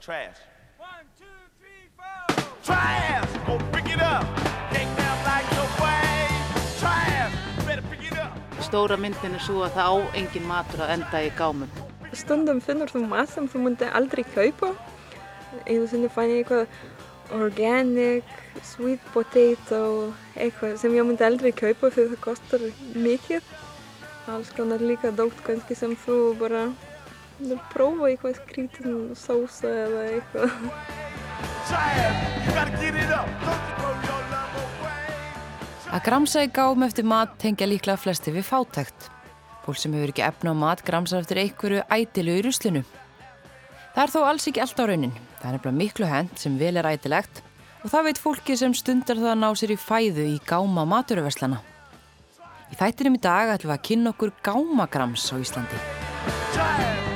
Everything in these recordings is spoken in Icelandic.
Trash. One, two, three, four. Trash! Go pick it up. Take down like your way. Trash! Better pick it up. Stóra myndin er svo að það á engin matur að enda í gámum. Stundum finnur þú mat sem þú myndi aldrei kaupa. Einu sinni fann ég eitthvað organic, sweet potato, eitthvað sem ég myndi aldrei kaupa fyrir það kostar mikið. Alls konar líka dótt kannski sem þú bara prófa eitthvað skrítin sósa eða eitthvað. Að gramsa í gám eftir mat tengja líklega flesti við fátækt. Fólk sem hefur ekki efna á mat gramsar eftir einhverju ætilu í ruslinu. Það er þó alls ekki allt á raunin. Það er nefnilega miklu hend sem vel er ætilegt og það veit fólki sem stundar það að ná sér í fæðu í gáma maturverslana. Í þættinum í dag ætlum við að kynna okkur gámagrams á Íslandi.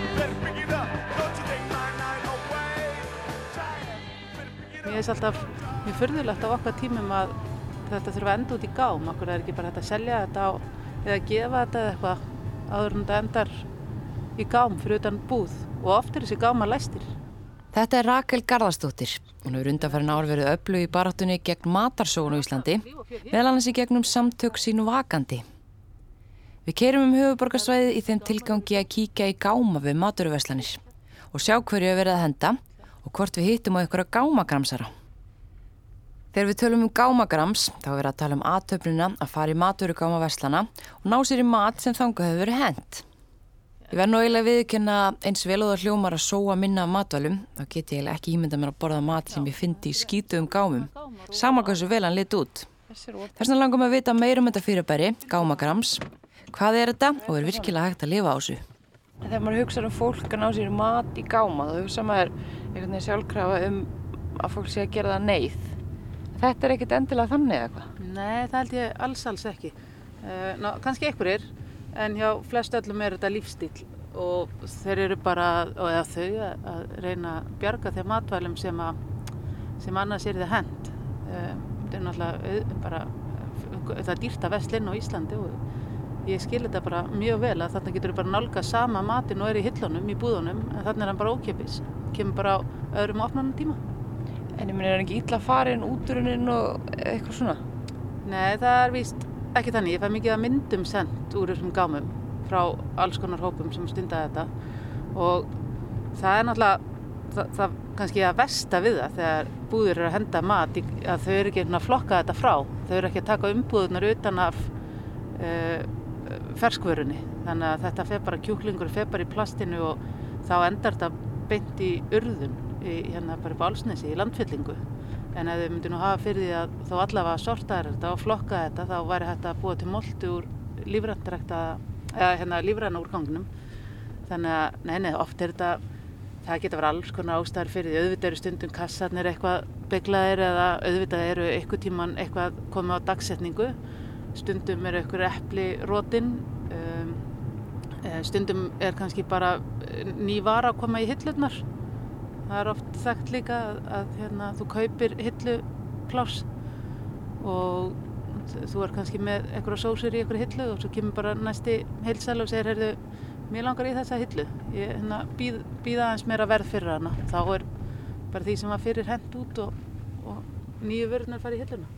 Mér finnst alltaf mjög förðulegt á okkar tímum að þetta þurfa að enda út í gám. Akkur er ekki bara hægt að selja þetta á, eða gefa þetta eða eitthvað áður en þetta endar í gám fyrir utan búð og oft er þessi gáma læstir. Þetta er Rakel Garðarsdóttir. Hún hefur undanfærin ár verið öflug í baráttunni gegn matarsógun á Íslandi, meðal annars í gegnum samtök sínu vakandi. Við keirum um höfuborgarsvæðið í þeim tilgangi að kíkja í gáma við maturverslanir og sjá hverju er verið að henda og hvort við hittum á ykkur að gámagramsara. Þegar við tölum um gámagrams, þá er að tala um aðtöfnuna að fara í maturugámaverslana og ná sér í mat sem þanga hefur verið hend. Ég verð nú eiginlega viðkynna eins vel og það hljómar að sóa minna af matvælum, þá get ég eiginlega ekki ímynda mér að borða mat sem ég fyndi í skítuðum gámum, sama hversu vel hann lit út. Þess vegna langum að vita meira um þetta fyrirbæri, gámagrams, hvað er þetta og er virkilega hægt að lifa á þessu. Þegar maður hugsa um fólk að ná sér mat í gáma, þá hugsa maður einhvern veginn sjálfkrafa um að fólk sé að gera það neyð. Þetta er ekkit endilega þannig eða eitthvað. Nei, það held ég alls, alls ekki. Uh, ná, kannski einhverjir, en hjá flest öllum er þetta lífstíl og þeir eru bara, eða þau, að, reyna að bjarga þeim matvælum sem, að, sem annars er þið hend. Uh, þetta er náttúrulega bara, það er dýrt að veslinn á Íslandi og ég skil þetta bara mjög vel að þarna getur bara nálga sama matin og er í hillunum, í búðunum, en þarna er hann bara ókipis, kemur bara á öðrum opnarnum tíma. En ég minn er hann ekki illa farin, úturuninn og eitthvað svona? Nei, það er víst ekki þannig. Ég fæ mikið að myndum sendt úr þessum gámum frá alls konar hópum sem stunda þetta og það er náttúrulega það, það kannski að versta við það þegar búður eru að henda mat að þau eru ekki að flokka þetta frá. Þau eru ekki að taka umbúðunar utan af uh, ferskvörunni. Þannig að þetta fer bara kjúklingur, fer bara í plastinu og þá endar þetta beint í urðun í, hérna bara upp á Álsnesi í landfyllingu. En ef þau myndu nú hafa fyrir því að þó allavega sorta þetta og flokka þetta þá væri hægt að búa til moltu úr lífræntrekta eða hérna lífræna úrgangnum. Þannig að, nei, nei, oft er þetta, það geta verið alls konar ástæðar fyrir því. Auðvitað eru stundum kassarnir eitthvað beglaðir eða auðvitað eru eitthvað tíman eitthvað komið á dagsetningu. Stundum eru eitthvað epli rótin, um, eh, stundum er kannski bara eh, ný vara að koma í hillurnar. Það er oft þekkt líka að, að hérna, þú kaupir hillupláss og þú er kannski með eitthvað sósur í eitthvað hillu og svo kemur bara næsti heilsæl og segir, heyrðu, mér langar í þessa hillu. Ég hérna, býð, býð aðeins meira verð fyrir hana. Þá er bara því sem var fyrir hend út og, og nýju vörunar fara í hilluna.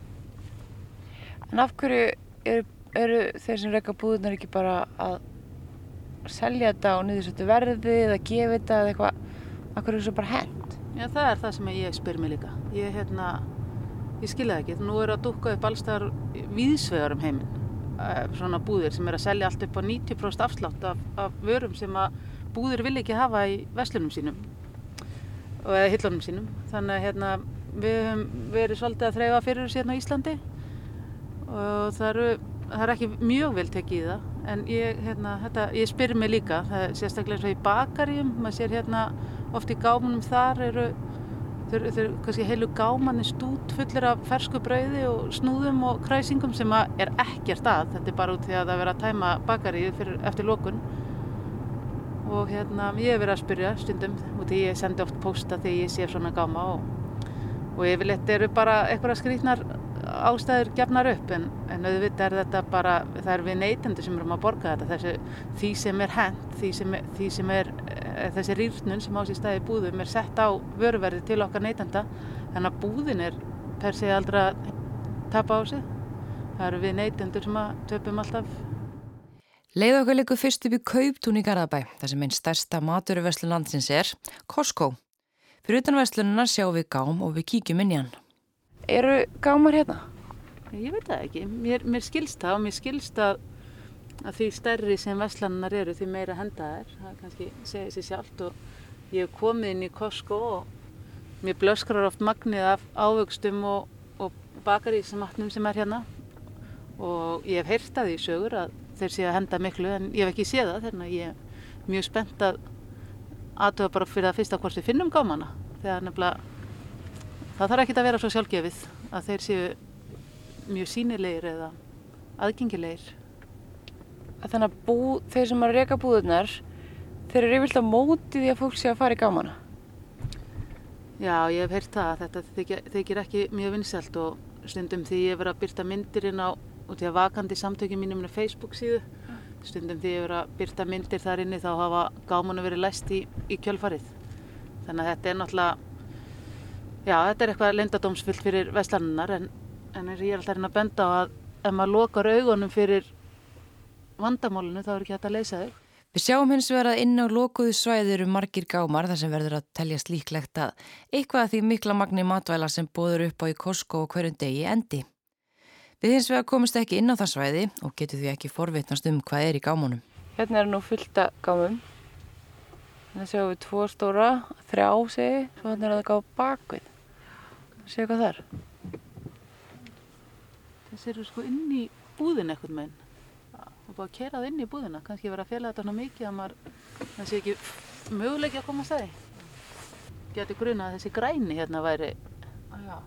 En af hverju eru, eru þeir sem reyka búðunar ekki bara að selja þetta á niðursötu verði eða gefa þetta eða eitthvað, hverju er þessu bara hend? Já, það er það sem ég spyr mig líka. Ég, hérna, ég skilja ekki. Nú eru að dúkka upp allstaðar víðsvegar um heiminn. eh, Svona búðir sem er að selja allt upp á 90% afslátt af, af vörum sem að búðir vil ekki hafa í veslunum sínum eða hillunum sínum. Þannig að hérna, við höfum verið svolítið að þreyfa fyrir þessu hérna á Íslandi og það, eru, það er ekki mjög vel tekið í það. En ég, hérna, þetta, ég spyr mig líka, það er sérstaklega eins og í bakaríum, maður sér hérna oft í gámunum þar eru þau eru- kannski heilu gámanir stút fullir af fersku brauði og snúðum og kræsingum sem er ekkert að þetta er bara út því að það er verið að tæma bakaríu fyrir, eftir lokun og hérna ég hef verið að spyrja stundum út því ég sendi oft posta þegar ég sé svona gáma og, og yfirleitt eru bara eitthvað skrýtnar ástæður gefnar upp en, en auðvitað er þetta bara það er við neytendur sem erum að borga þetta þessu því sem er hent því sem því sem er eh, þessi rýrnun sem á sér staði í búðum er sett á vöruverði til okkar neytenda þannig að búðin er per se aldrei að tapa á sig það eru við neytendur sem að töpum alltaf Leið okkar líku fyrst upp í Kauptún í Garðabæ, þar sem einn stærsta maturverslun landsins er, Costco. Fyrir utan verslununa sjáum við gám og við kíkjum inn í hann. Eru gámar hérna? Ég veit það ekki, mér, mér skilst það og mér skilst að, að því stærri sem veslanar eru því meira henda þær, það kannski segir sér sjálft og ég hef komið inn í Costco og mér blöskrar oft magnið af ávöxtum og, og bakarísmatnum sem er hérna. Og ég hef heyrt að því sögur að þeir séu að henda miklu en ég hef ekki séð það þannig að ég er mjög spennt að aðtöða bara fyrir að fyrsta hvort við finnum gámana. Þegar nefnilega það þarf ekki að vera svo sjálfgefið að þeir séu mjög sínilegir eða aðgengilegir. Þannig að bú, þeir sem að reyka búðunar, þeir eru yfirlega mótið í að fólk sé að fara í gámana? Já, ég hef heyrt það að þetta þykir, ekki mjög vinsælt og stundum því ég hef verið að byrta myndirinn á út í að vakandi samtökjum mínum með Facebook síðu. Stundum því ég hef verið að byrta myndir þar inni þá hafa gámanu verið læst í, í kjölfarið. Þannig að þetta er náttúrulega, já þetta er eitthvað lendadómsfyllt fyrir vestlannar en, en ég er alltaf hérna að benda á að ef maður lokar augunum fyrir vandamálinu þá er ekki hægt að leysa þau. Við sjáum hins vegar að inn á lokuðu svæði eru margir gámar þar sem verður að teljast líklegt að eitthvað að því mikla magni matvæla sem bóður upp á í Costco og hverjum degi endi. Við hins vegar komist ekki inn á það svæði og getur því ekki forvitnast um hvað er í gámunum. Hérna er nú fullta gámum. Þannig sjáum við tvo stóra, þrjá segi, svo hann er að það gá bakvið. Séu hvað það er? Þessi eru sko inn í búðin eitthvað meginn. Er búið að kera það inn í búðina. Kannski verið að fela þetta svona mikið að maður, það sé ekki möguleiki að koma að stæði. Geti gruna að þessi græni hérna væri já,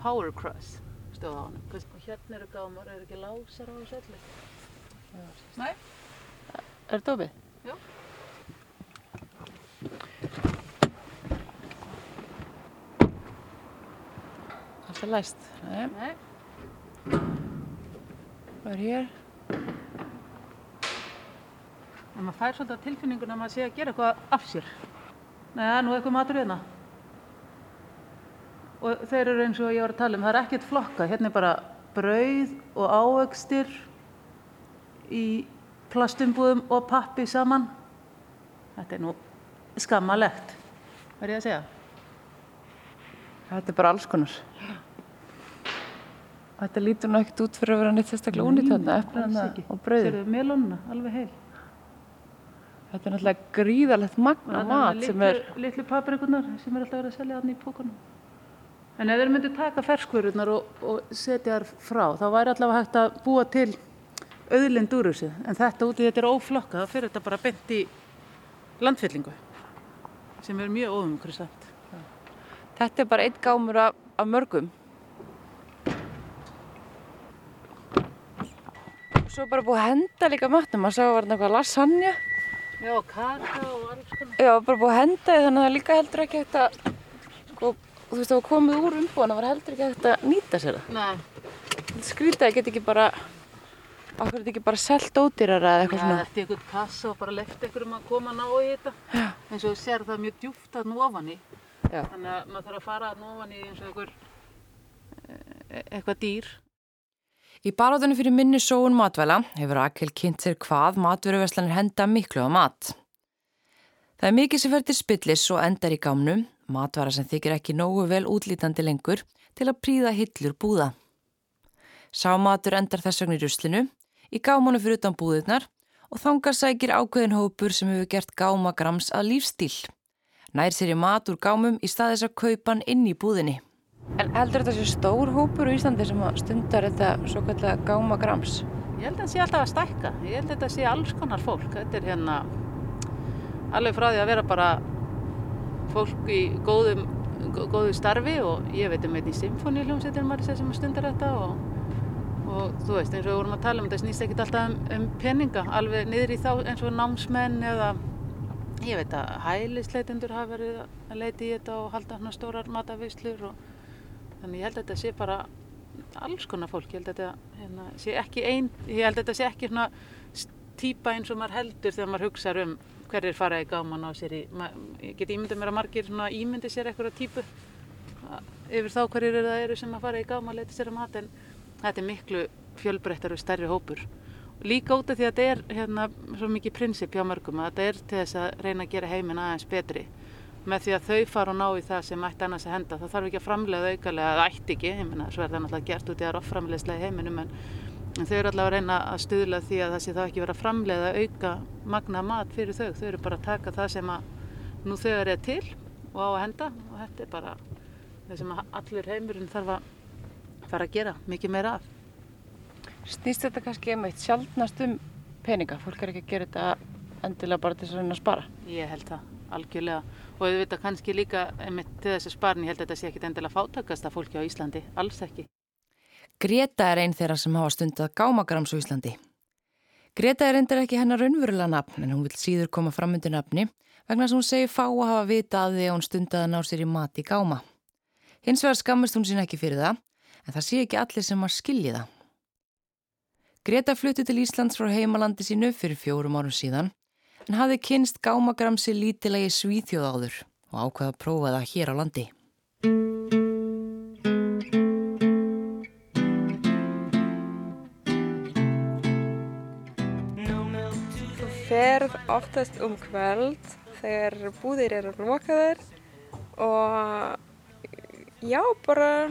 Power Crush stóð á honum. Og hérna eru gámar, eru ekki lásar á þessu öllu? Nei. Er þetta opið? Já. Alltaf læst. Nei. Nei. Hvað er hér? En maður fær svolítið á tilfinninguna að maður sé að gera eitthvað af sér. Nei, það er nú eitthvað matur hérna. Og þeir eru eins og ég var að tala um, það er ekkert flokka. Hérna er bara brauð og ávöxtir í plastumbúðum og pappi saman. Þetta er nú skammalegt, verð ég að segja. Þetta er bara alls konar. Þetta lítur nú ekkert út fyrir að vera neitt sérstaklega únýtt þarna, eflina og brauð. Sérðu melónuna, alveg heil. Þetta er náttúrulega gríðalegt magna mat sem er... Litlu paprikunar sem er alltaf verið að selja þarna í pókunum. En ef þeir myndu taka ferskvörunar og, og setja þar frá, þá væri allavega hægt að búa til auðlind úr þessu. En þetta úti, þetta er óflokka, þá fyrir þetta bara bent í landfyllingu, sem er mjög óumhverfisvæmt. Þetta er bara einn gámur af, af mörgum. Svo bara búið að henda líka matnum. Maður sá að var þetta eitthvað lasagna. Já, kaka og alls konar. Já, bara búið að henda því þannig að það líka heldur ekki hægt að, sko, þú veist, það var komið úr umbúin, það var heldur ekki hægt að nýta sér það. Nei, Þetta skrítið að geta ekki bara, okkur þetta ekki bara selt ódýrara eða eitthvað Já, svona. þetta er einhvern kassa og bara lefti einhverjum að koma ná í þetta. Já. eins og þú sér það mjög djúpt að ofan í. Já. Þannig að maður þarf að fara að ofan í eins og einhver, e- eitthvað dýr. Í barátunni fyrir minni sóun matvæla hefur Rakel kynnt sér hvað matveruverslanir henda miklu á mat. Það er mikið sem fer til spillis og endar í gámnum, matvara sem þykir ekki nógu vel útlítandi lengur til að príða hillur búða. Sámatur endar þess vegna í ruslinu, í gámanu fyrir utan búðirnar og þangar sækir ákveðin hópur sem hefur gert gámagrams að lífstíl. Nær sér í mat úr gámum í staðis að kaupa hann inn í búðinni. En heldur þetta sé stór hópur í Íslandi sem stundar þetta svo kallega gámagrams? Ég held að það sé alltaf að stækka. Ég held að þetta sé alls konar fólk. Þetta er hérna alveg frá því að vera bara fólk í góðum, gó- góðu starfi og ég veit um einn í symfóníuljómsveitir maður sem stundar þetta og, og þú veist eins og við vorum að tala um þetta snýst ekkit alltaf um, um peninga alveg niður í þá eins og námsmenn eða ég veit að hælisleitendur hafa verið að leita í þetta og halda svona stórar matavislur og þannig ég held að þetta sé bara alls konar fólk, ég held að þetta hérna, sé ekki ein, ég held að þetta sé ekki svona típa eins og maður heldur þegar maður hugsa um hverjir fara í gáman á sér í, ég get ímyndið mér að margir svona ímyndið sér eitthvað típu að- yfir þá hverjir eru það eru sem að fara í gáma að leita sér að mat en þetta er miklu fjölbreyttar og stærri hópur. Líka út af því að þetta er hérna svo mikið prinsip hjá mörgum að þetta er til þess að reyna að gera heiminn aðeins betri með því að þau fara og ná í það sem ætti annars að henda. Það þarf ekki að framlega aukalega, það ætti ekki, ég meina svo er það náttúrulega gert út í að offramlegslega í heiminum en, en þau eru allavega að reyna að stuðla því að það sé þá ekki verið að framlega auka magna mat fyrir þau. Þau eru bara að taka það sem að nú þegar er til og á að henda og þetta er bara það sem að allur heimurinn þarf að fara að gera mikið meira af. Snýst þetta kannski eitt sjálfnast um peninga? Fólk er ekki að gera þetta endilega bara til þess að reyna að spara. Ég held það, algjörlega. Og auðvitað kannski líka einmitt til þessi sparn, ég held að þetta sé ekkit endilega fátakast af fólki á Íslandi, alls ekki. Greta er einn þeirra sem hafa stundað gámagrams á Íslandi. Greta er endur ekki hennar raunverulega nafn en hún vil síður koma fram undir nafni vegna sem hún segir fá að hafa vita að því að hún stundað að ná sér í mat í gáma. Hins vegar skammist hún sín ekki fyrir það en það sé ekki allir sem að skilji það. Greta flutti til Íslands frá heimalandi sínu fyrir fjórum árum síðan en hafði kynst gámagramsi lítilegi svíþjóð áður og ákveða að prófa það hér á landi. Þú ferð oftast um kvöld þegar búðir eru lokaðir og já, bara,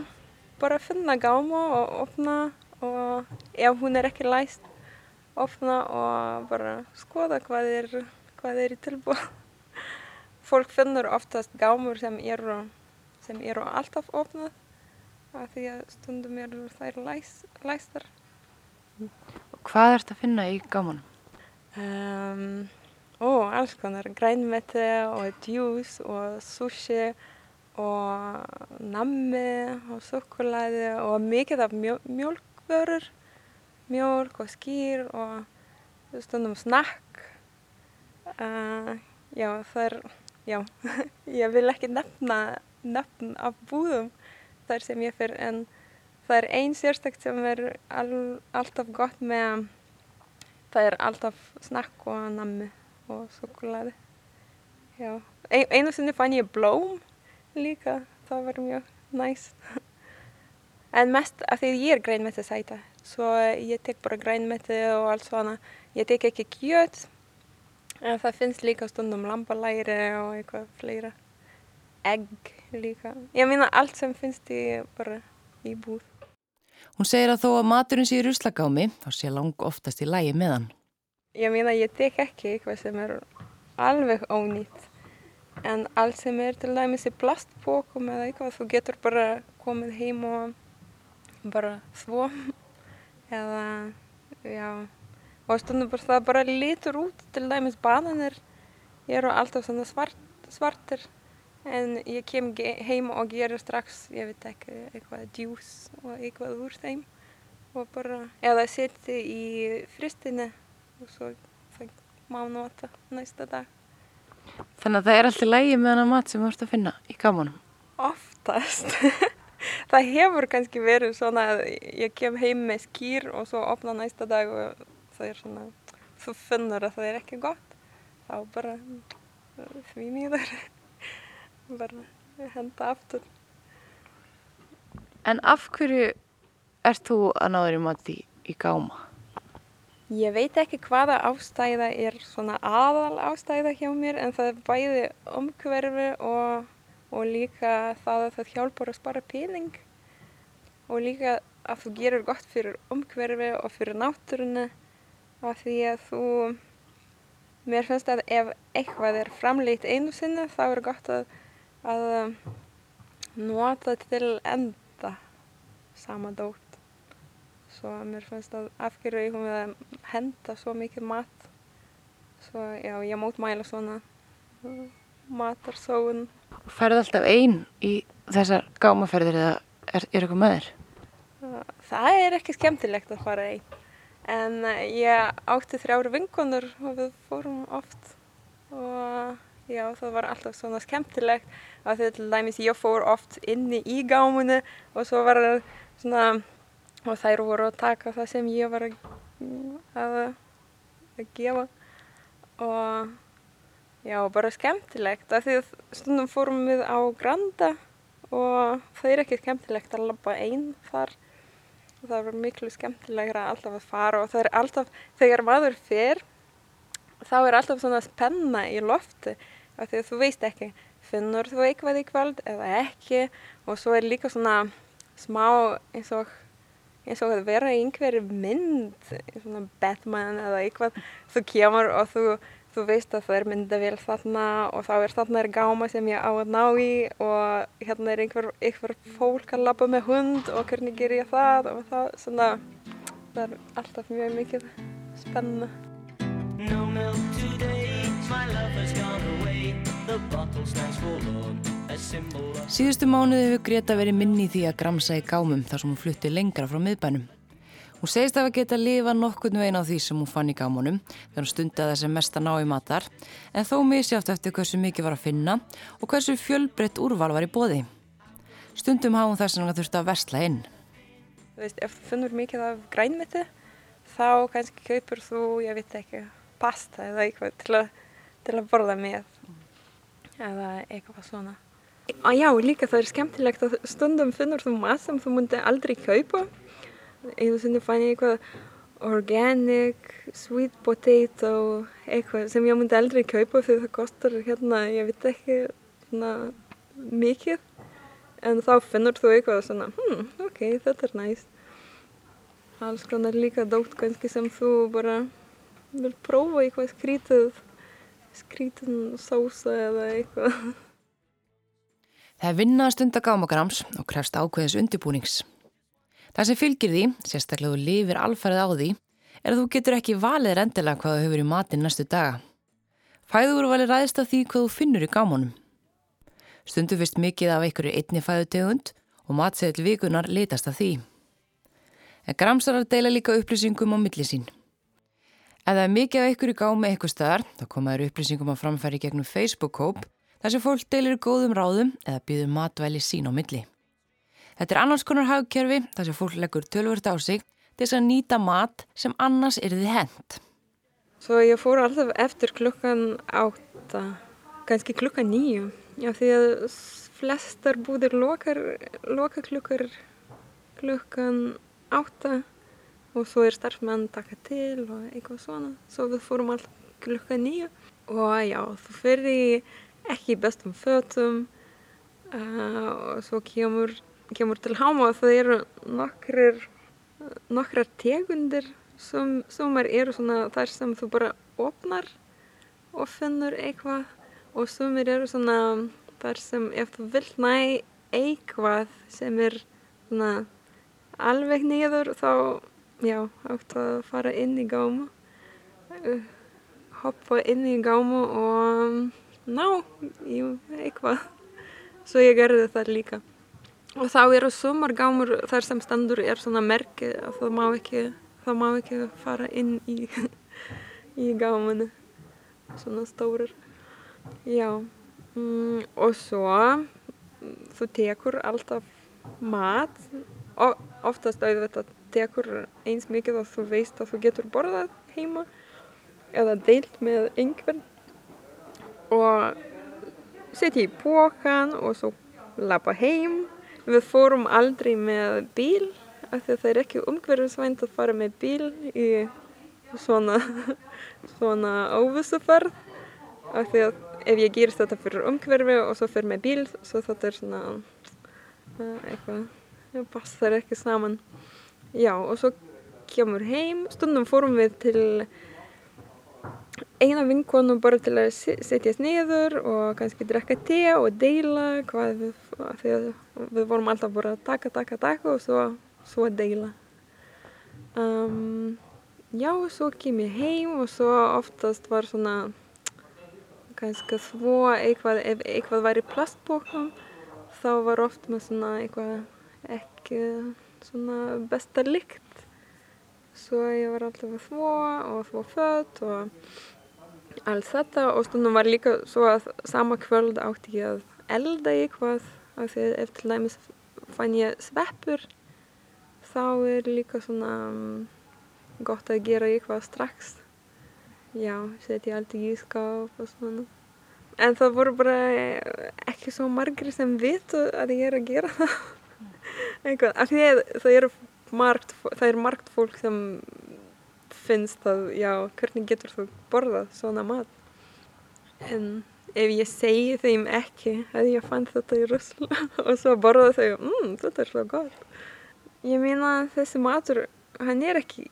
bara finna gáma og opna og ef hún er ekki læst, opna og bara skoða hvað er, hvað er í tilbúð. Fólk finnur oftast gámur sem eru, sem eru alltaf opnað af því að stundum eru þær læs, læstar. Hvað ert að finna í gámanum? Um, ó, alls konar, grænmeti og djús og sushi og nammi og sukkulæði og mikið af mjó mjólk og skýr og stundum snakk. Uh, já, það er, já, ég vil ekki nefna nefn af búðum þar sem ég fyrir en það er ein sérstakt sem er all, alltaf gott með það er alltaf snakk og nammi og sukkulæði. Já, ein, einu sinni fann ég blóm líka, það var mjög næs. En mest af því ég er grænmeti sæta, svo ég tek bara grænmeti og allt svona. Ég tek ekki kjöt, en það finnst líka stundum lambalæri og eitthvað fleira. Egg líka. Ég meina allt sem finnst í bara í búð. Hún segir að þó að maturinn sé í ruslagámi þá sé lang oftast í lægi með hann. Ég meina ég tek ekki eitthvað sem er alveg ónýtt. En allt sem er til dæmis í plastbókum eða eitthvað, þú getur bara komið heim og bara þvó. Eða, já, og stundum bara það bara lítur út, til dæmis bananir eru alltaf svona svart, svartir. En ég kem heim og gerir strax, ég veit ekki, eitthvað djús og eitthvað úr þeim. Og bara, eða setja í fristinni og svo má nota næsta dag. Þannig að það er alltaf lægi með hana mat sem þú ert að finna í gámanum. Oftast. það hefur kannski verið svona að ég kem heim með skýr og svo opna næsta dag og það er svona, þú finnur að það er ekki gott. Þá bara uh, því mýður. bara henda aftur. En af hverju ert þú að ná þér í mat í, í gáma? Ég veit ekki hvaða ástæða er svona aðal ástæða hjá mér en það er bæði umhverfi og, og líka það að það hjálpar að spara pening. Og líka að þú gerir gott fyrir umhverfi og fyrir náttúrunni af því að þú mér finnst að ef eitthvað er framleitt einu sinni þá er gott að, að um, nota til enda sama dót. Svo mér finnst að af hverju eigum við að henda svo mikið mat. Svo já, ég mótmæla svona uh, matarsóun Færðu alltaf einn í þessar gámaferðir eða er, er eitthvað með þér? Það er ekki skemmtilegt að fara einn en uh, ég átti þrjára vinkonur og við fórum oft. Og já, það var alltaf svona skemmtilegt að því til dæmis ég fór oft inni í gámunni og svo var það svona og þær voru að taka það sem ég var að, að, að gefa. Og já, bara skemmtilegt. Af því að stundum fórum við á Granda og það er ekki skemmtilegt að labba einn þar. Það var miklu skemmtilegra alltaf að fara og það er alltaf, þegar maður fer, þá er alltaf svona spenna í lofti af því að þú veist ekki, finnur þú eitthvað í kvöld eða ekki og svo er líka svona smá eins og eins og að vera í einhverju mynd, svona Batman eða eitthvað, þú kemur og þú, þú veist að það er myndavél þarna og þá er þarna er gáma sem ég á að ná í og hérna er einhver, einhver fólk að labba með hund og hvernig ger ég það og það, svona, það er alltaf mjög mikið spenna. No milk today, my lover's gone away. The bottle stands forlorn, a symbol of Síðustu mánuði hefur Greta verið minni í því að gramsa í gámum þar sem hún flutti lengra frá miðbænum. Hún segist af að geta að lifa nokkurnu einn á því sem hún fann í gámunum þegar hún stundaði þessi mesta ná í matar en þó misjátt eftir hversu mikið var að finna og hversu fjölbreytt úrval var í bóði. Stundum hafa hún þess að þurfti að versla inn. Þú veist, ef þú finnur mikið af grænmeti, þá kannski kaupur þú, ég veit ekki, pasta eða eitthvað til að, til að borða með. Eða eitthvað svona. Og já, líka það er skemmtilegt að stundum finnur þú mat sem þú myndi aldrei kaupa. Einu sinni fann ég eitthvað organic, sweet potato, eitthvað sem ég myndi aldrei kaupa því það kostar hérna, ég veit ekki, svona mikið. En þá finnur þú eitthvað svona, hm, ok, þetta er næst. Alls konar líka dótt kannski sem þú bara vil prófa eitthvað skrítið, skrítin sósa eða eitthvað. Það er vinna að stunda gámagrams og krefst ákveðis undirbúnings. Það sem fylgir því, sérstaklega þú lifir alfarið á því, er að þú getur ekki valið rendilega hvað þú hefur í matinn næstu daga. Fæður vali ræðist af því hvað þú finnur í gámanum. Stundu fyrst mikið af einhverju einni fæðutegund og matseðil vikunar litast af því. En gramsarar deila líka upplýsingum á milli sín. Ef það er mikið af einhverju gámi eitthvað staðar, þá komaður upplýsingum að framfæri gegnum Facebook-kóp þar sem fólk deilir góðum ráðum eða býður matvæli sín á milli. Þetta er annars konar hagkerfi þar sem fólk leggur tölvört á sig til þess að nýta mat sem annars er þið hent. Svo ég fór alltaf eftir klukkan átta, kannski klukkan nýju. Já, því að flestar búðir loka klukkar klukkan átta og svo er starfsmenn taka til og eitthvað svona. Svo við fórum alltaf klukkan nýju og já, þú fyrir ekki bestum fötum uh, og svo kemur, kemur til háma það eru nokkrir, nokkrar tegundir sem, sem eru svona þar sem þú bara opnar og finnur eitthvað og sumir eru svona þar sem ef þú vilt næ eitthvað sem er svona alveg niður þá já, áttu að fara inn í gáma uh, hoppa inn í gáma og ná í eitthvað. Svo ég gerði það líka og þá eru sumar gámur þar sem standur er svona merki að það má ekki, það má ekki fara inn í, í gámanu svona stórir. Já mm, og svo þú tekur alltaf mat. Og oftast auðvitað tekur eins mikið að þú veist að þú getur borðað heima eða deilt með einhvern. Og setja í pókan og svo lappa heim. Við fórum aldrei með bíl af því að það er ekki umhverfisvænt að fara með bíl í svona, svona óvissuferð af því að ef ég gerist þetta fyrir umhverfi og svo fyrir með bíl svo þetta er svona uh, eitthvað, það passar ekki saman. Já og svo kemur heim, stundum fórum við til eina vinkonu bara til að setjast niður og kannski drekka te og deila hvað við, að við vorum alltaf bara taka, taka, taka og svo, svo deila. Um, já, svo kem ég heim og svo oftast var svona kannski þvó eitthvað, ef eitthvað var í plastbókum þá var oft með svona eitthvað ekki svona besta lykt. Svo ég var alltaf að þvó og þvó fött og allt þetta og stundum var líka svo að sama kvöld átti ég að elda eitthvað af því að ef til dæmis fann ég sveppur þá er líka svona um, gott að gera eitthvað strax. Já, setja allt í ískáp og svona. en það voru bara ekki svo margir sem vitu að ég er að gera það. Eitthvað, af því að það er margt, það er margt fólk sem finnst að, já, hvernig getur þú borðað svona mat? En ef ég segi þeim ekki að ég fann þetta í rusl og svo borða þau, mmm, þetta er svo gott. Ég meina þessi matur, hann er ekki,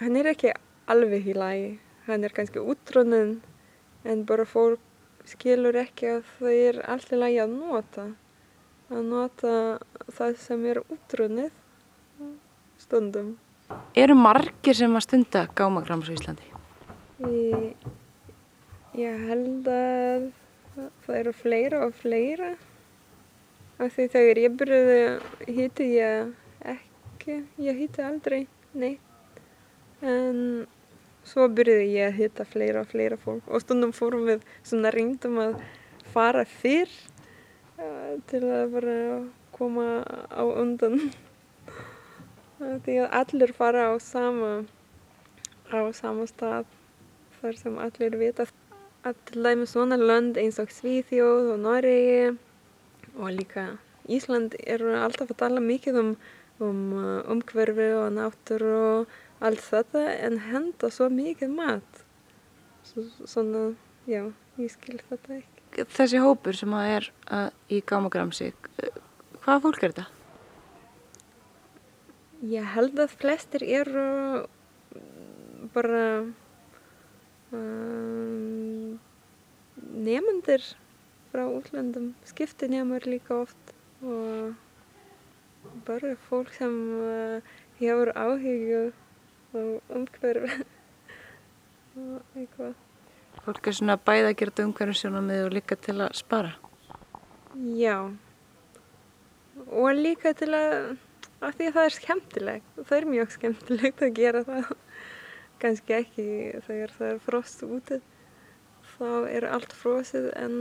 hann er ekki alveg í lagi. Hann er kannski útrunin en bara fólk skilur ekki að það er allt í lagi að nota. Að nota það sem er útrunnið stundum. Eru margir sem að stunda gámagrams á Íslandi? Ég, ég held að það eru fleira og fleira. Af því þegar ég byrjaði hitti ég ekki, ég hitti aldrei neitt. En svo byrjaði ég að hitta fleira og fleira fólk og stundum fórum við svona reyndum að fara fyrr uh, til að bara koma á undan. Því að allir fara á sama, á sama stað þar sem allir vita að til dæmis svona lönd eins og Svíþjóð og Noregi og líka Ísland eru alltaf að tala mikið um, um uh, umhverfi og náttúru og allt þetta en henda svo mikið mat. Svo, svona, já, ég skil þetta ekki. Þessi hópur sem að er að, í gámagramsi, hvaða fólk er þetta? Ég held að flestir eru bara um, nefnendur frá útlöndum, skiptinemar líka oft og bara fólk sem uh, hefur áhyggjur og umhverfi og eitthvað. Fólk er svona bæða að gera umhverjum sjónamið og líka til að spara. Já, og líka til að, af því að það er skemmtilegt, það er mjög skemmtilegt að gera það. Kannski ekki þegar það er frost úti, þá er allt frosið en,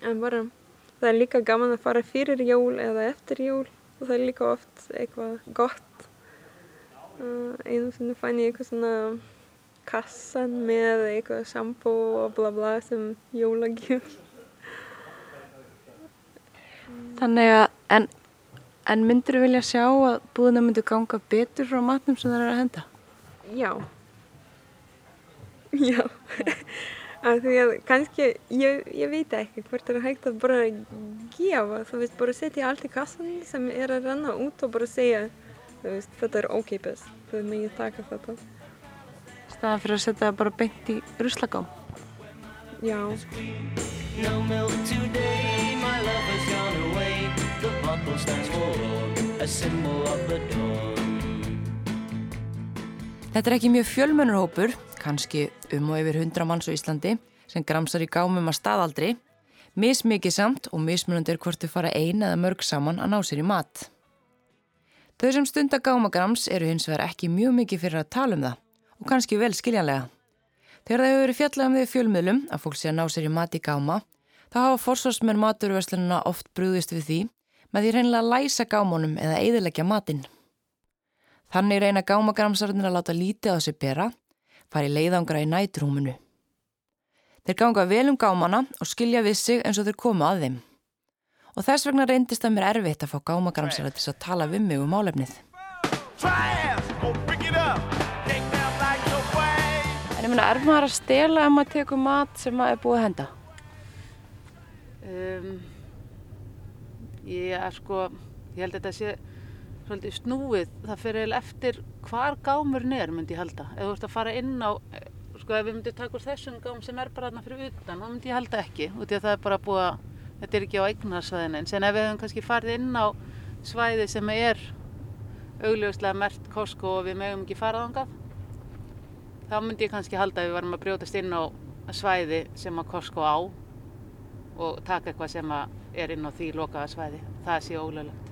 en bara það er líka gaman að fara fyrir jól eða eftir jól og það er líka oft eitthvað gott. Uh, einu sinni fann ég eitthvað svona kassan með eitthvað sjampo og bla bla sem jólagjöf. Þannig að, en, en myndir þú vilja sjá að búðina myndu ganga betur frá matnum sem það er að henda? Já. Já. Af því að kannski, ég, ég veit ekki hvort er hægt að bara gefa, þú veist, bara setja allt í kassan sem er að renna út og bara segja, þú veist, þetta er ókeipis, þú megið taka þetta. Staðan fyrir að setja það bara beint í ruslagám. Já. Bottle stands forlorn, a symbol of the dawn. Þetta er ekki mjög fjölmennur hópur, kannski um og yfir 100 manns á Íslandi, sem gramsar í gámum að staðaldri, mismikið samt og mismunandi er hvort þau fara ein eða mörg saman að ná sér í mat. Þau sem stunda gámagrams eru hins vegar ekki mjög mikið fyrir að tala um það og kannski vel skiljanlega. Þegar það hefur verið fjallað um því fjölmiðlum að fólk sé að ná sér í mat í gáma, þá hafa forsvarsmenn maturverslununa oft brúðist við því með því reynilega að læsa gámunum eða eðilegja matinn. Þannig reyna gámagramsarnir að láta lítið á sig bera, fari leiðangra í næturhúminu. Þeir ganga vel um gámana og skilja við sig eins og þeir koma að þeim. Og þess vegna reyndist að mér erfitt að fá gámagramsara til að tala við mig um way. En ég meina, er maður að stela ef maður tekur mat sem maður er búið að henda? Um, ég sko, ég held að þetta sé svolítið snúið. Það fyrir eiginlega eftir hvar gámurinn er, myndi ég halda. Ef þú ert að fara inn á, sko ef við myndum taka úr þessum gám sem er bara þarna fyrir utan, þá myndi ég halda ekki. Út í að það er bara búið að, þetta er ekki á eignarsvæðinu eins. En ef við höfum kannski farið inn á svæði sem er augljóslega mert Costco og við megum ekki fara þangað, þá myndi ég kannski halda að við varum að brjótast inn á svæði sem að Costco á og taka eitthvað sem að er inn á því lokaða svæði. Það sé ólöglegt.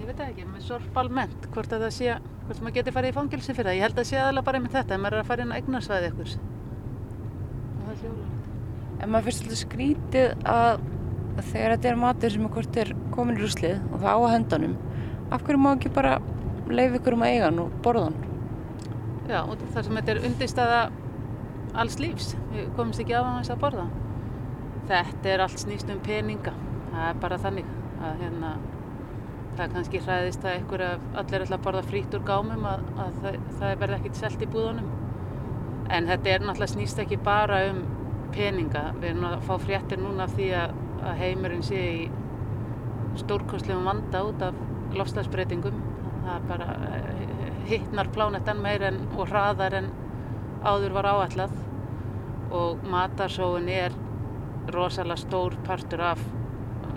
Ég veit ekki, með sorp almennt, hvort að það sé, hvort maður geti farið í fangilsi fyrir það. Ég held að það sé aðalega bara með þetta, ef maður er að fara inn á eignarsvæði ykkur. Og það sé ólöglegt. En maður finnst alltaf skrítið að þegar þetta er matur sem er hvort er komin í ruslið og það á að hendanum, af hverju má ekki bara leiða ykkur um að eiga hann og borða hann? Já, og þar sem þetta er undirstaða alls lífs. Við komumst ekki af hans að borða. Þetta er allt snýst um peninga. Það er bara þannig að hérna, það kannski hræðist að ykkur að allir ætla að borða frýtt úr gámum að, að það, það verði ekkit selt í búðunum. En þetta er náttúrulega snýst ekki bara um peninga. Við erum að fá fréttir núna af því að, að heimurinn sé í stórkostlegum vanda út af lofstafsbreytingum. Það bara eh, hittnar plánettan meir en, og hraðar en áður var áætlað og matarsóun er rosalega stór partur af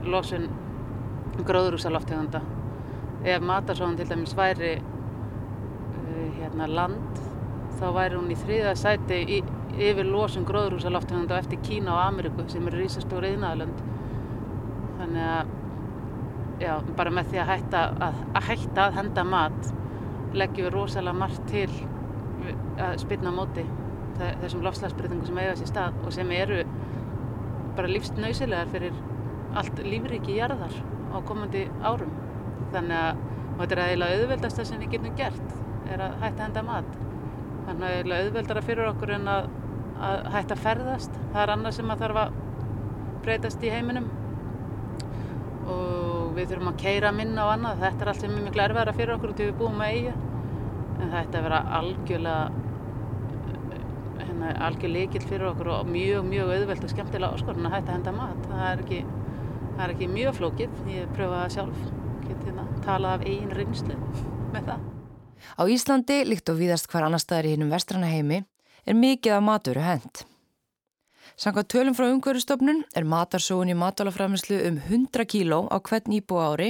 losun gróðrúsaloftegunda. Ef matarsóun til dæmis væri uh, hérna land þá væri hún í þriða sæti í, yfir losun gróðrúsaloftegunda eftir Kína og Ameríku sem eru rísastóri yðnaðalönd. Þannig að já, bara með því að hætta að, að hætta að henda mat leggjum við rosalega margt til að spilna móti þe- þessum lofslagsbreytingum sem eiga sér stað og sem eru bara lífsnausilegar fyrir allt lífriki jarðar á komandi árum. Þannig að þetta er eiginlega auðveldasta sem við getum gert er að hætta henda mat. Þannig að eiginlega auðveldara fyrir okkur en að, að hætta ferðast. Það er annað sem að þarf að breytast í heiminum og við þurfum að keira minna og annað. Þetta er allt sem er miklu erfæra fyrir okkur til við búum að eiga. En það ætti að vera algjörlega hérna, algjör líkill fyrir okkur og mjög, mjög auðvelt og skemmtilega áskorun að hætta að henda mat. Það er ekki, það er ekki mjög flókið. Ég pröfa það sjálf. Get hérna talað af eigin reynslu með það. Á Íslandi, líkt og víðast hvar annar staðar í hinnum vestrana heimi, er mikið af matvöru hent. Samkvæmt tölum frá umhverfustofnun er matarsóun í matvælaframislu um 100 kíló á hvern íbúa ári,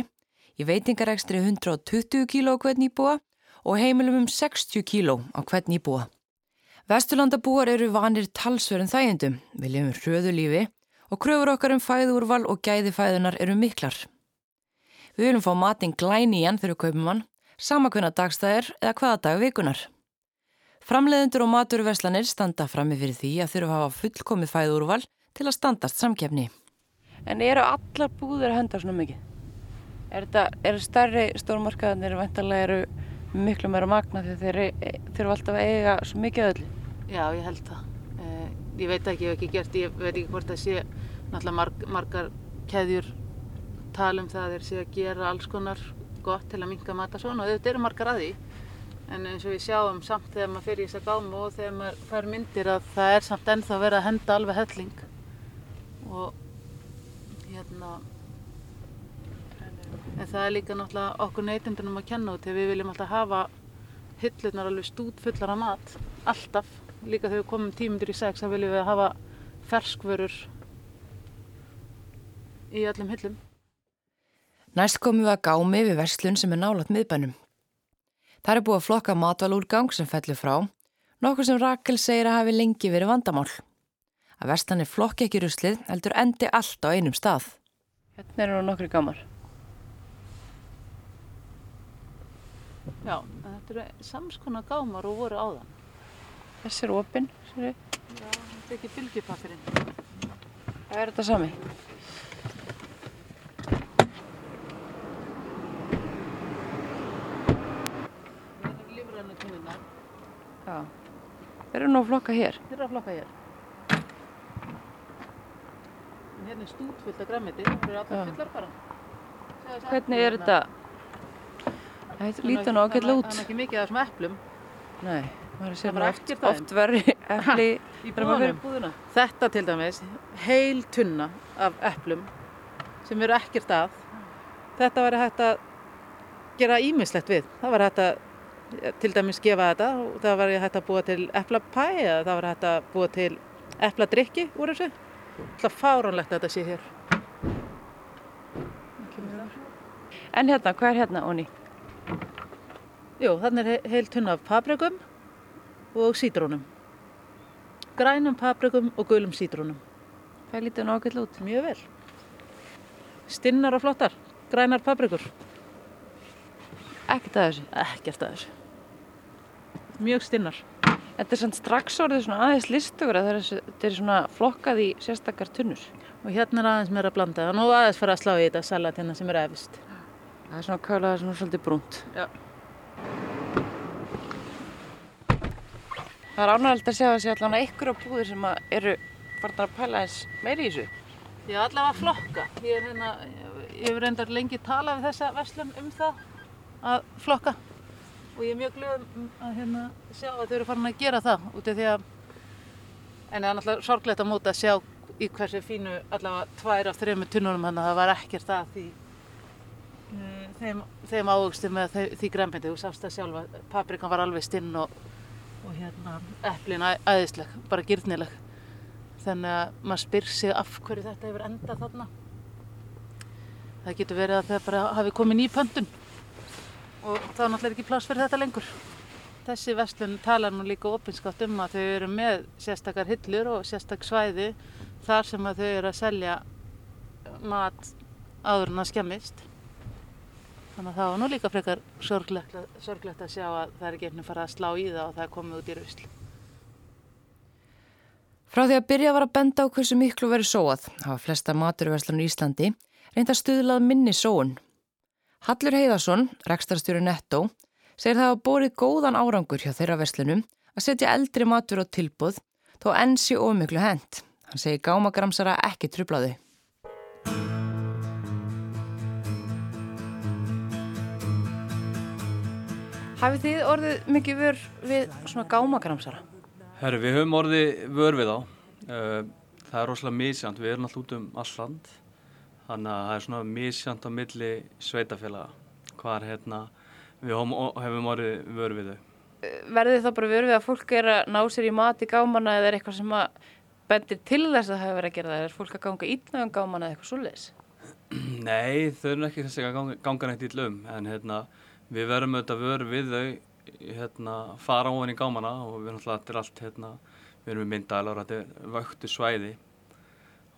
í veitingarekstri 120 kíló á hvern íbúa og heimilum um 60 kíló á hvern íbúa. Vesturlandabúar eru vanir talsverðum þægindum, við lifum hröðu lífi og kröfur okkar um fæðúrval og gæði fæðunar eru miklar. Við viljum fá matinn glæníjan þegar við kaupum hann, sama hvernig dagstað er eða hvaða dag vikunar. Framleiðendur og maturverslanir standa frammi fyrir því að þurfa að hafa fullkomið fæðúrval til að standast samkefni. En eru allar búður að henda svona mikið? Er þetta, eru stærri stórmarkaðanir vantarlega eru miklu meira magna því þeir e- þurfa alltaf að eiga svo mikið af öllu? Já, ég held það. Eh, ég veit ekki, ég hef ekki gert, ég veit ekki hvort það sé náttúrulega marg, margar keðjur tala um það að þeir sé að gera alls konar gott til að minka matasón og þetta eru margar að því. En eins og við sjáum samt þegar maður fyrir í þess að gámu og þegar maður fær myndir að það er samt ennþá verið að henda alveg helling. Og hérna, en það er líka náttúrulega okkur neytendunum að kenna út þegar við viljum alltaf hafa hillurnar alveg stút fullar af mat, alltaf. Líka þegar við komum tímundur í sex þá viljum við hafa ferskvörur í öllum hillum. Næst komum við að gámi við verslun sem er nálat miðbænum. Það er búið að flokka matvalúrgang sem fellur frá, nokkur sem Rakel segir að hafi lengi verið vandamál. Að verslanir flokki ekki ruslið heldur endi allt á einum stað. Hérna eru nú nokkri Já, þetta eru samskona gámar og voru áðan. Þessi er opinn, sér Já, þetta er ekki bylgjupapirinn. Það er þetta sami. Þetta er lífræna tunnuna. Já. Þeir eru nú að flokka hér. Þeir eru að flokka hér. En hérna er stútfullt af græmiti, það eru allar fullar bara. Hvernig er hérna. þetta? Það lítur nú ágætlega út. Það er ekki mikið af þessum eplum Nei, maður er nú oft, oft verri epli í búðunum. Þetta til dæmis, heil tunna af eplum sem eru ekkert að. Þetta var hægt að gera ímislegt við. Það var hægt að til dæmis gefa þetta og það var hægt að búa til eplapæ eða það var hægt að búa til epladrykki úr þessu. Það fáránlegt að þetta sé hér. En hérna, hvað er hérna, Óni? Jú, þannig er he- heil tunna af paprikum og sítrónum. Grænum paprikum og gulum sítrónum. Það nú ágætlega út. Mjög vel. Stinnar og flottar, grænar paprikur. Ekkert að þessu. Ekkert að þessu. Mjög stinnar. Þetta er samt strax orðið svona aðeins listugur að þetta er svona flokkað í sérstakar tunnur. Og hérna er aðeins meira að blanda. Það nú aðeins fara að slá í þetta salatina sem er efist. Það er svona kálað svona svolítið brúnt. Já. Það er ánægilegt að sjá þessi allan að ykkur á búðir sem að eru farnar að pæla eins meiri í þessu. Já, allavega flokka. Ég er hérna, ég hef reyndar lengi talað við þessa verslun um það að flokka og ég er mjög glöð um að hérna sjá að þau eru farin að gera það út af því að en það er náttúrulega sorglegt að móta að sjá í hversu fínu allavega tvær af þrejum tunnunum hann að það var ekkert að því þeim, þeim ávöxtu með þau, því gremmindi þú sást það sjálfa, paprikan var alveg stinn og, og hérna eplin æðisleg, bara gyrnileg þannig að maður spyr sig af hverju þetta hefur endað þarna. Það getur verið að það bara hafi komið ný pöntun. Og þá er náttúrulega ekki pláss fyrir þetta lengur. Þessi vestlun talar nú líka opinskátt um að þau eru með sérstakar hillur og sérstak svæði þar sem að þau eru að selja mat áður en að skemmist þannig að það var nú líka frekar sorglegt, sorglegt að sjá að það er ekki einhvern fara að slá í það og það er komið út í rusl Frá því að byrja var að benda á hversu miklu verið sóað hafa flesta maturverslunum í Íslandi reynda stuðlað minni sóun. Hallur Heiðarsson, rekstarstjóri Netto, segir það að borið góðan árangur hjá þeirra verslunum að setja eldri matur á tilbúð þó enn sé ómiklu hent. Hann segir gámagramsara ekki trublaði. Hafið þið orðið mikið vör við svona gámagramsara? Herru, við höfum orðið vör við á. Uh, það er rosalega misjant, við erum alltaf út um all land. Þannig að það er svona misjant á milli sveitafélaga. Hvar hérna, við höfum, orðið vör við þau. Verðið það bara vör við að fólk er að ná sér í mat í gámana eða er eitthvað sem að bendir til þess að það hefur verið að gera það? Er fólk að ganga ítna um gámana eða eitthvað svoleiðis? Nei, þau eru ekki þessi að ganga, neitt ítla um. En hérna, við verum auðvitað vör við þau, hérna, fara ofan í gámana og við erum alltaf, allt, hérna, við erum með myndalur, þetta er vöktu svæði.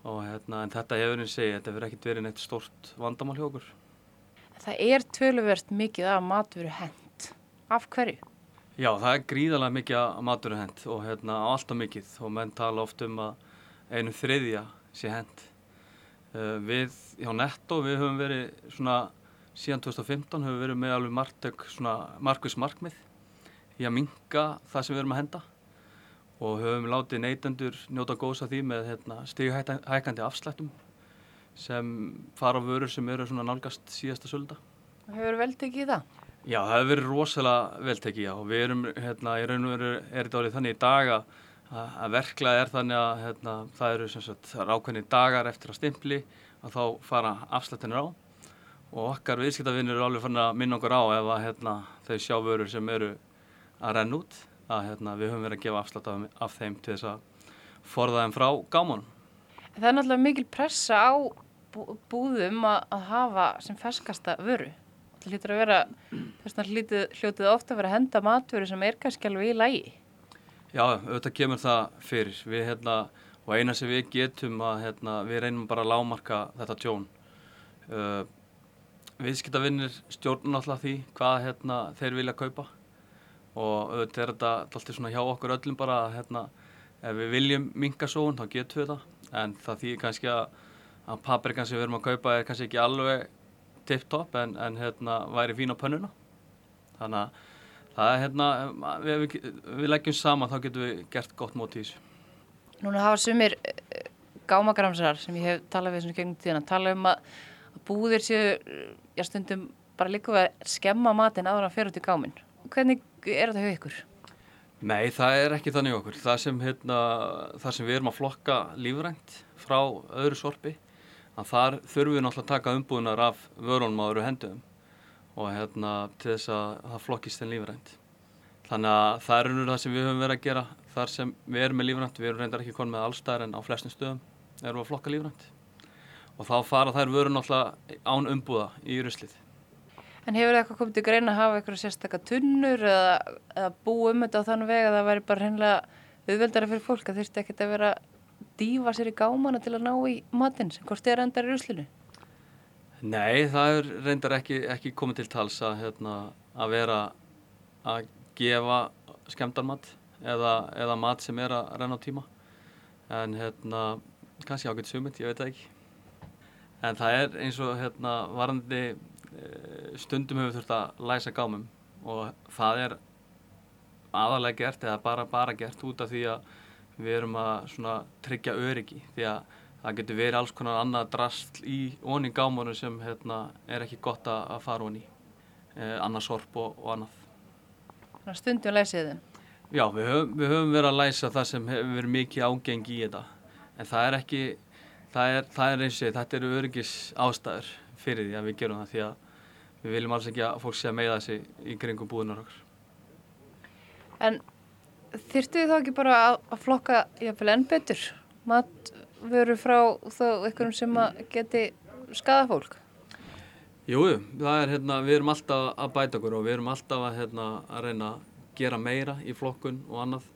Og hérna, en þetta hefur eins segið, þetta hefur ekkert verið neitt stort vandamál hjá okkur. Það er töluvert mikið af matvöru hent. Af hverju? Já, það er gríðarlega mikið að maturinn hent og hérna alltaf mikið og menn tala oft um að einu þriðja sé hent. Uh, við hjá Netto, við höfum verið svona, síðan 2015 höfum við verið með alveg margtök svona markvis markmið í að minka það sem við erum að henda og höfum látið neytendur njóta góðs af því með hérna, stíghækandi afslættum sem fara á vörur sem eru svona nálgast síðasta sölda. Hefur vel tekið í það? Já, það hefur verið rosalega vel tekið, já, og við erum, hérna, í raun og veru er þetta orðið þannig í dag að, að verklað er þannig að, hérna, það eru sem sagt, það eru ákveðni dagar eftir að stimpli að þá fara afslættinir á og okkar viðskiptavinnir eru alveg fann að minna okkur á ef að, hérna, þau sjá vörur sem eru að renna út, að, hérna, við höfum verið að gefa afslætt af, af þeim til þess að forða þeim frá gámanum. Það er náttúrulega mikil pressa á bú- búðum að, að hafa sem ferskasta vöru. Það hlýtur að vera, þess vegna hljótið ofta að vera að henda matvöru sem er kannski alveg í lægi. Já, auðvitað kemur það fyrir. Við, hérna, og eina sem við getum að hérna, við reynum bara að lámarka þetta tjón. Uh, viðskiptavinnir stjórnum alltaf því hvað hérna, þeir vilja kaupa og auðvitað er þetta alltaf svona hjá okkur öllum bara að hérna, ef við viljum minka sóun þá getum við það en það þýðir kannski að, að paprikan sem við erum að kaupa er kannski ekki alveg tip-top en, en hérna, væri fín á pönnuna. Þannig að það er hérna, við, við, við leggjum saman þá getum við gert gott mót í þessu. Núna hafa sumir eh, gámagramsar sem ég hef talað við svona gegnum tíðan, tala um að, að búðir séu, já stundum bara líka að skemma matinn áður en að fer út í gáminn. Hvernig er þetta hjá ykkur? Nei, það er ekki þannig okkur. Það sem, hérna, það sem við erum að flokka lífrænt frá öðru sorpi, að þar þurfum við náttúrulega að taka umbúðunar af vörunum á öðru hendum og hérna, til þess að það flokkist en lífrænt. Þannig að það er unnur það sem við höfum verið að gera þar sem við erum með lífrænt. Við erum reyndar ekki konið með allstæðar en á flestum stöðum erum við að flokka lífrænt. Og þá fara þær vörun náttúrulega án umbúða í ruslið. En hefur það eitthvað komið til greina að hafa eitthvað sérstakka tunnur eða, eða búa um þetta á þann veg að það væri bara hreinlega auðveldara fyrir fólk að þurfti ekkert að vera að dýfa sér í gámana til að ná í matinn sem hvort er endar í ruslinu? Nei, það er reyndar ekki, ekki komið til tals að, hérna, að vera að gefa skemmtarmat eða, eða mat sem er að renna á tíma. En hérna, kannski ágætt sumit, ég veit það ekki. En það er eins og hérna, varandi eh, stundum hefur þurft að læsa gámum og það er aðalega gert eða bara, bara gert út af því að við erum að svona tryggja öryggi. Því að það getur verið alls konar annað drasl í onni gámanu sem hérna, er ekki gott að, fara onni eh, annað sorp og, og annað. Þannig að stundum lesið þeim. Já, við höfum, við höfum verið að læsa það sem hefur verið mikið ágengi í þetta. En það er ekki það er, það er eins og þetta eru öryggis ástæður fyrir því að við gerum það því að við viljum alls ekki að fólk sé að meiða sig í kringum búðunar okkur En þyrftu þið þá ekki bara að, að flokka jafnvel enn betur? Matvöru frá þá einhverjum sem geti skada fólk? Jú, jú, það er hérna, við erum alltaf að bæta okkur og við erum alltaf að, hérna, að reyna að gera meira í flokkun og annað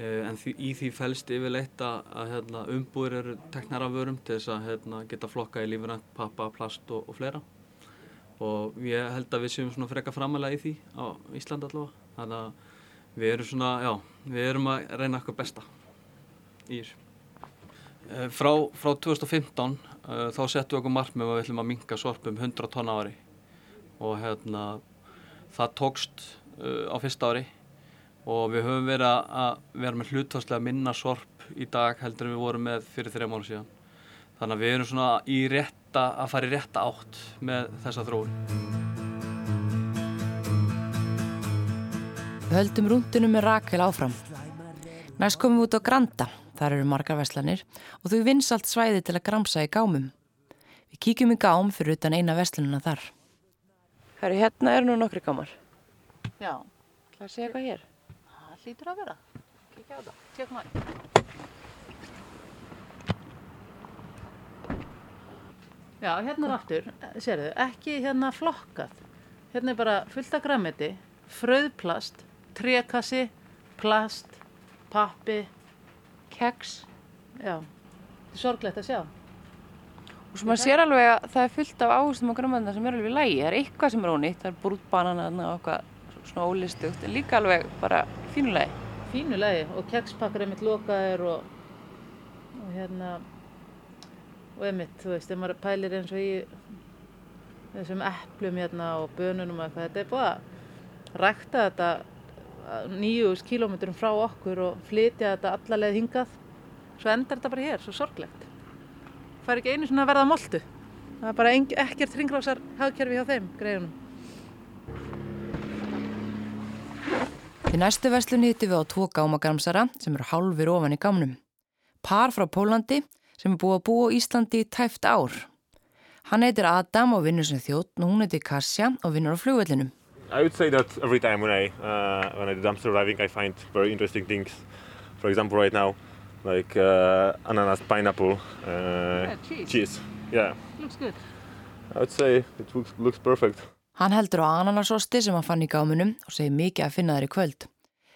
en því, í því felst yfirleitt að, að hérna, umbúður eru teknar af vörum til þess að hérna, geta flokka í lífrænt, pappa, plast og, og fleira. Og ég held að við séum svona freka framalega í því á Íslandi allavega. Þannig að við erum svona, já, við erum að reyna eitthvað besta í þessu. Eh, Frá, frá 2015 uh, þá settum við okkur markmið að við ætlum að minka sorpum 100 tonna á ári. Og hérna það tókst uh, á fyrsta ári og við höfum verið að, vera með hlutvarslega minna sorp í dag heldur en við vorum með fyrir þrejum ára síðan. Þannig að við erum svona í rétta, að fara í rétta átt með þessa þróun. Við höldum rúndinu með Rakel áfram. Næst komum við út á Granda, þar eru margar veslanir og þau vinsalt svæði til að gramsa í gámum. Við kíkjum í gám fyrir utan eina veslanina þar. Herri, hérna eru nú nokkri gámar. Já, Það sé eitthvað hér. Það hlýtur að vera. Kíkja á það, tjekk maður. Já, hérna er aftur, sérðu, ekki hérna flokkað. Hérna er bara fullt af græmiti, fröðplast, trékassi, plast, pappi, keks. Já, þetta er sorglegt að sjá. Og svo maður sér alveg að það er fullt af áherstum og grammaðina sem er alveg í lægi. Það er eitthvað sem er ónýtt, það er brútbanana og eitthvað svona ólistugt, en líka alveg bara fínulegi. Fínu lagi og kekspakkar er mitt lokaðir og, og hérna, og einmitt, þú veist, ef maður pælir eins og í þessum eplum hérna og bönunum og eitthvað, þetta er búið að rækta þetta nýju kilómetrum frá okkur og flytja þetta allalegð hingað, svo endar þetta bara hér, svo sorglegt. Það er ekki einu svona að verða moltu. Það er bara ekkert hringrásar hagkerfi hjá þeim, greiðunum. Í næstu verslun hittum við á tvo gámagramsara sem eru hálfur ofan í gámnum. Par frá Pólandi sem er búið að búa á Íslandi í tæft ár. Hann heitir Adam og vinnur sem þjótt og hún heitir Kassja og vinnur á flugvellinum. I would say that every time when I uh, when I do dumpster diving, I find very interesting things. For example, right now, like uh, ananas, pineapple, uh, cheese. cheese. Yeah, Looks good. I would say it looks, looks perfect. Hann heldur á ananasosti sem hann fann í gámunum og segir mikið að finna þær í kvöld.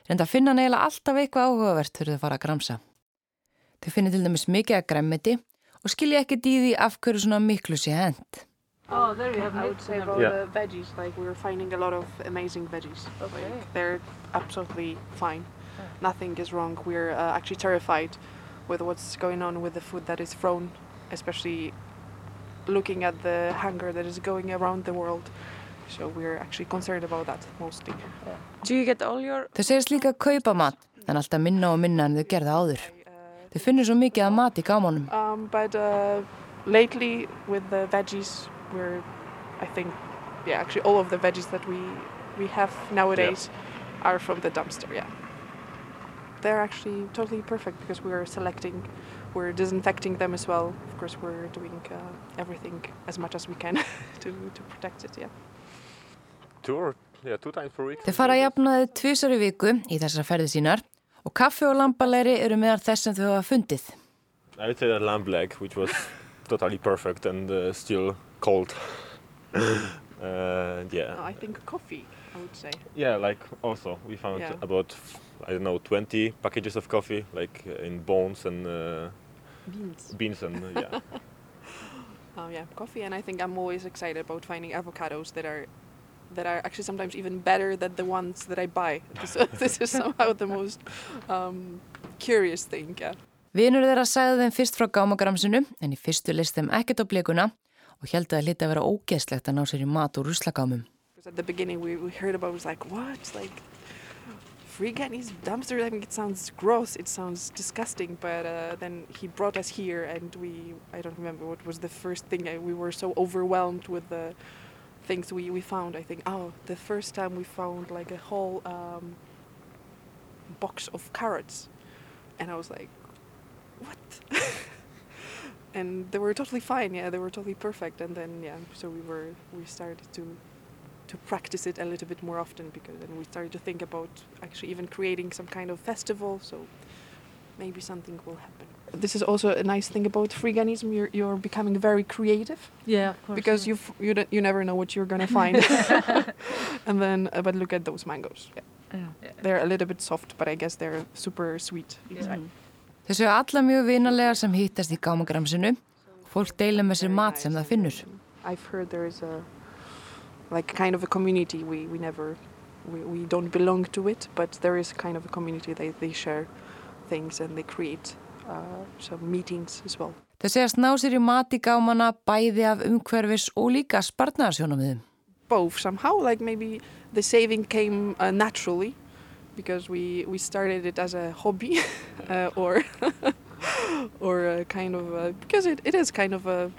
Reynda að finna neila alltaf eitthvað áhugavert fyrir þau fara að gramsa. Þau finnir til dæmis mikið að græmmiti og skilja í því af hverju svona miklu sé hent. Oh, there you have I would say about Yeah. the veggies, like we're finding a lot of amazing veggies. Okay. Like they're absolutely fine. Nothing is wrong. We're uh, actually terrified with what's going on with the food that is thrown, especially looking at the hunger that is going around the world. So we're actually concerned about that mostly. Do you get all your Þau segist líka að kaupa mat en alltaf minna og minna en þau gerða áður. Þau finnur svo mikið að mat í gámunum. Um, but uh, lately, with the veggies, we're, I think, yeah, actually all of the veggies that we we have nowadays are from the dumpster. Yeah, they're actually totally perfect because we're selecting, we're disinfecting them as well. Of course, we're doing uh, everything as much as we can to to protect it. Yeah. Þau fara að jafnaði tvisar í viku í þessar ferði sínar og kaffi og lambalegri eru meðal þess sem þau hafa fundið. I would say that lamb leg, which was totally perfect and uh, still cold. uh, yeah. I think coffee. I would say. Yeah, like also we found Yeah. about I don't know 20 packages of coffee, like uh, in bones and uh, Beans. beans and yeah. Oh yeah, coffee, and I think I'm always excited about finding avocados that are that are actually sometimes even better than the ones that I buy. So this is somehow the most um, curious thing. Yeah. Vinur þeirra sagði þeim fyrst frá gámagramsinu en í fyrstu list þeim ekkert á blikuna og held að hlita að vera ógeðslegt að ná sér í mat úr ruslagámum. At the beginning we, we heard about it was like what like Freeganese dumpster. I think it sounds gross. It sounds disgusting. But uh, then he brought us here, and we I don't remember what was the first thing. I, we were so overwhelmed with the things we, we found. I think oh, the first time we found like a whole um, box of carrots, and I was like, what? and they were totally fine. Yeah, they were totally perfect. And then yeah, so we were we started to to practice it a little bit more often because then we started to think about actually even creating some kind of festival. So maybe something will happen. This is also a nice thing about freeganism. You're you're becoming very creative Yeah, of course. because you f- you don't, you never know what you're gonna find. and then uh, but look at those mangoes. Yeah. They're a little bit soft, but I guess they're super sweet inside. Þau séu alla mjög vinalegar sem hittast í gámagramsinu. Fólk deila með sér mat sem það finnur. I've heard there is a like kind of a community. We we never we, we don't belong to it, but there is kind of a community. They they share things and they create uh, some meetings as well. Þau segast ná sér í mat í gámana bæði af umhverfis og líka spartnaðarsjónamiðum. both somehow like maybe the saving came uh, naturally because we we started it as a hobby uh, or or a kind of a, because it, it is kind of a,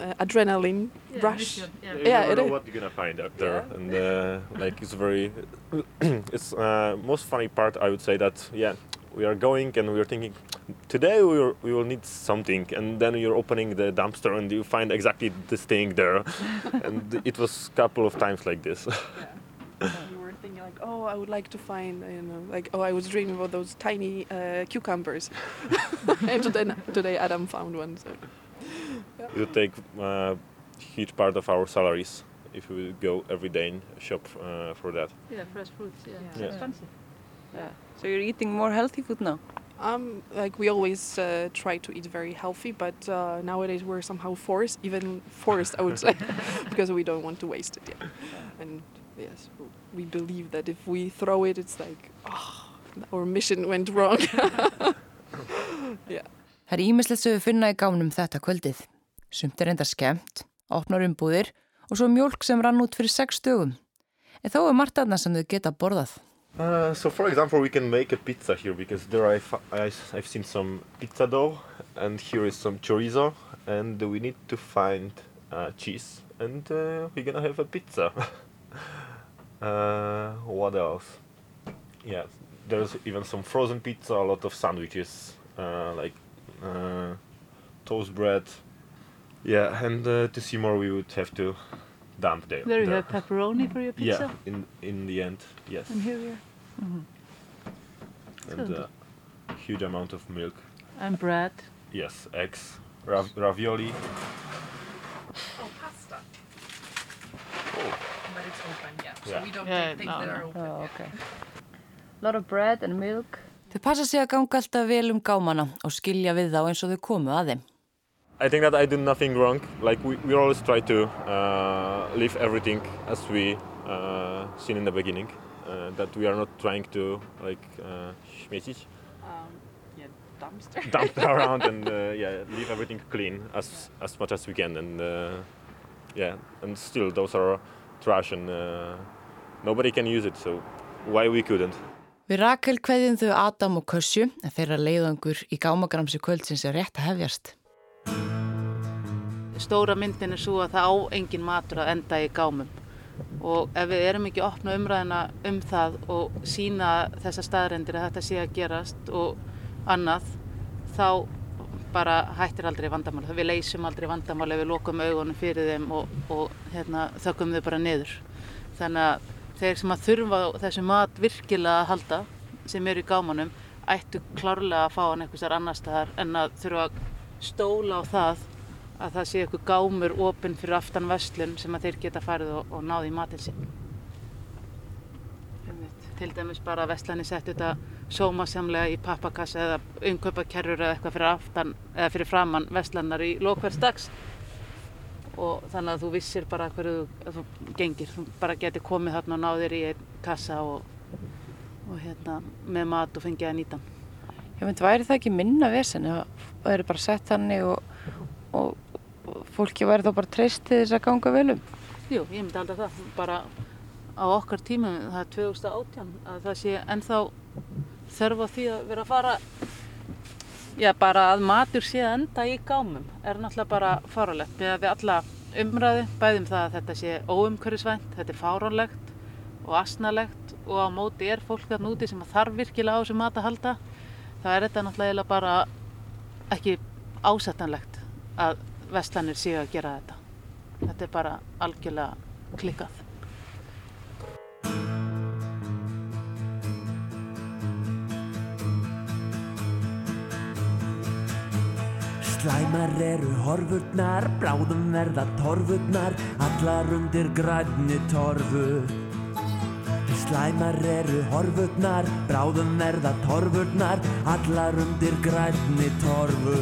uh adrenaline rush Yeah. You Yeah, never it know is. what you're gonna find out there, and uh, like it's very, it's uh, most funny part. I would say that yeah, we are going and we are thinking today we will, we will need something, and then you're opening the dumpster and you find exactly this thing there, and it was a couple of times like this. yeah. you were thinking like oh I would like to find you know like oh I was dreaming about those tiny uh, cucumbers and today, today Adam found one so it would take a huge part of our salaries if we go every day and shop uh, for that. Yeah, fresh fruits. Yeah, it's Yeah. expensive. Yeah. So you're eating more healthy food now? Um, like we always uh, try to eat very healthy, but uh, nowadays we're somehow forced, even forced, I would say, because we don't want to waste it. Yeah. And yes, we believe that if we throw it, it's like, oh, our mission went wrong. yeah. Það er ímislegt sem við finna í gámnum þetta kvöldið. Sumt er enda skemmt, opnar umbúðir og svo mjólk sem rann út fyrir sex dögum. En þó er margt annað sem þau geta borðað. Uh, so, for example, we can make a pizza here because there I fi- I, have seen some pizza dough, and here is some chorizo, and we need to find uh, cheese, and uh, we're gonna have a pizza. uh, what else? Yeah, there's even some frozen pizza, a lot of sandwiches, uh, like uh, toast bread. Yeah, and to see more, we would have to dump there. There you there. have pepperoni for your pizza. Yeah, in in the end, yes. And here we are. and Good. uh, huge amount of milk. And bread. Yes, eggs, rav- ravioli. Oh, pasta. Oh, But it's open, yeah. So Yeah. we don't Yeah, take things no, that no. are open. Oh, okay. lot of bread and milk. Þau passa sig að ganga alltaf vel um gámana og skilja við þá eins og þau komu að þeim. I think that I did nothing wrong. Like we, we always try to uh, leave everything as we uh, seen in the beginning. Uh, that we are not trying to like uh, śmiecić, Um, yeah, dumpster. dump around and uh, yeah, leave everything clean as as much as we can. And uh, yeah, and still those are trash and uh, nobody can use it. So why we couldn't? Við Rakel kveðjum þau Adam og Kössju en þeirra leiðangur í gámagramsi kvöldsins er rétt að hefjast. Stóra myndin er svo að það á engin matur að enda í gámum og ef við erum ekki opna umræðina um það og sína þessa staðrendir að þetta sé að gerast og annað þá bara hættir aldrei vandamál. Við leysum aldrei vandamál ef við lokum augunum fyrir þeim og, og hérna, þökkum þau bara niður. Þannig að þeir sem að þurfa þessu mat virkilega að halda sem eru í gámanum ættu klárlega að fá hann einhvers þar annar staðar en að þurfa að stóla á það að það sé eitthvað gámur opinn fyrir aftan vestlun sem að þeir geta farið og, og náði í sinn. Einmitt. Til dæmis bara að vestlani sett þetta sómasamlega í pappakassa eða umkaupakerrur eða eitthvað fyrir aftan eða fyrir framann vestlanar í lokverðs dags og þannig að þú vissir bara hverju þú, að þú gengir, þú bara getur komið þarna og náðir í einn kassa og, og hérna með mat og fengið að nýta. Ég myndi, væri það ekki minna vesen ef það eru bara sett þannig og, og fólki væri þá bara treyst til þess að ganga vel um? Jú, ég myndi alltaf það, bara á okkar tímum, það er 2018, að það sé ennþá þörf á því að vera að fara já, bara að matur sé að enda í gámum er náttúrulega bara fáralegt með við alla umræði, bæðum það að þetta sé óumhverfisvænt, þetta er fáránlegt og asnalegt og á móti er fólk þarna úti sem þarf virkilega á þessu mat að halda. Þá er þetta náttúrulega bara ekki ásættanlegt að vestlanir séu að gera þetta þetta er bara algjörlega klikkað Slæmar eru horfurnar, bráðum verða torfurnar, allar undir grænni torfu. Slæmar eru horfurnar, bráðum verða torfurnar, allar undir grænni torfu.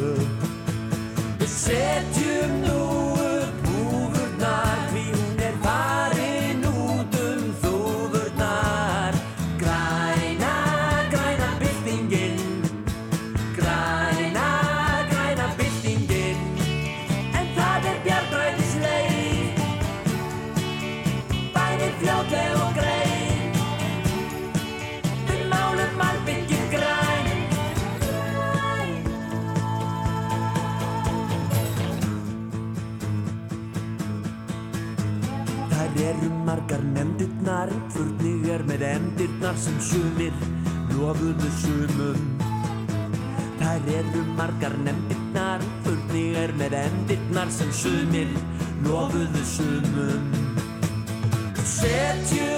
Nefndirnar, furnig er með endirnar sem sumir lofuðu sumum. Þær eru margar nefndirnar, furnig er með endirnar sem sumir lofuðu sumum. Setjum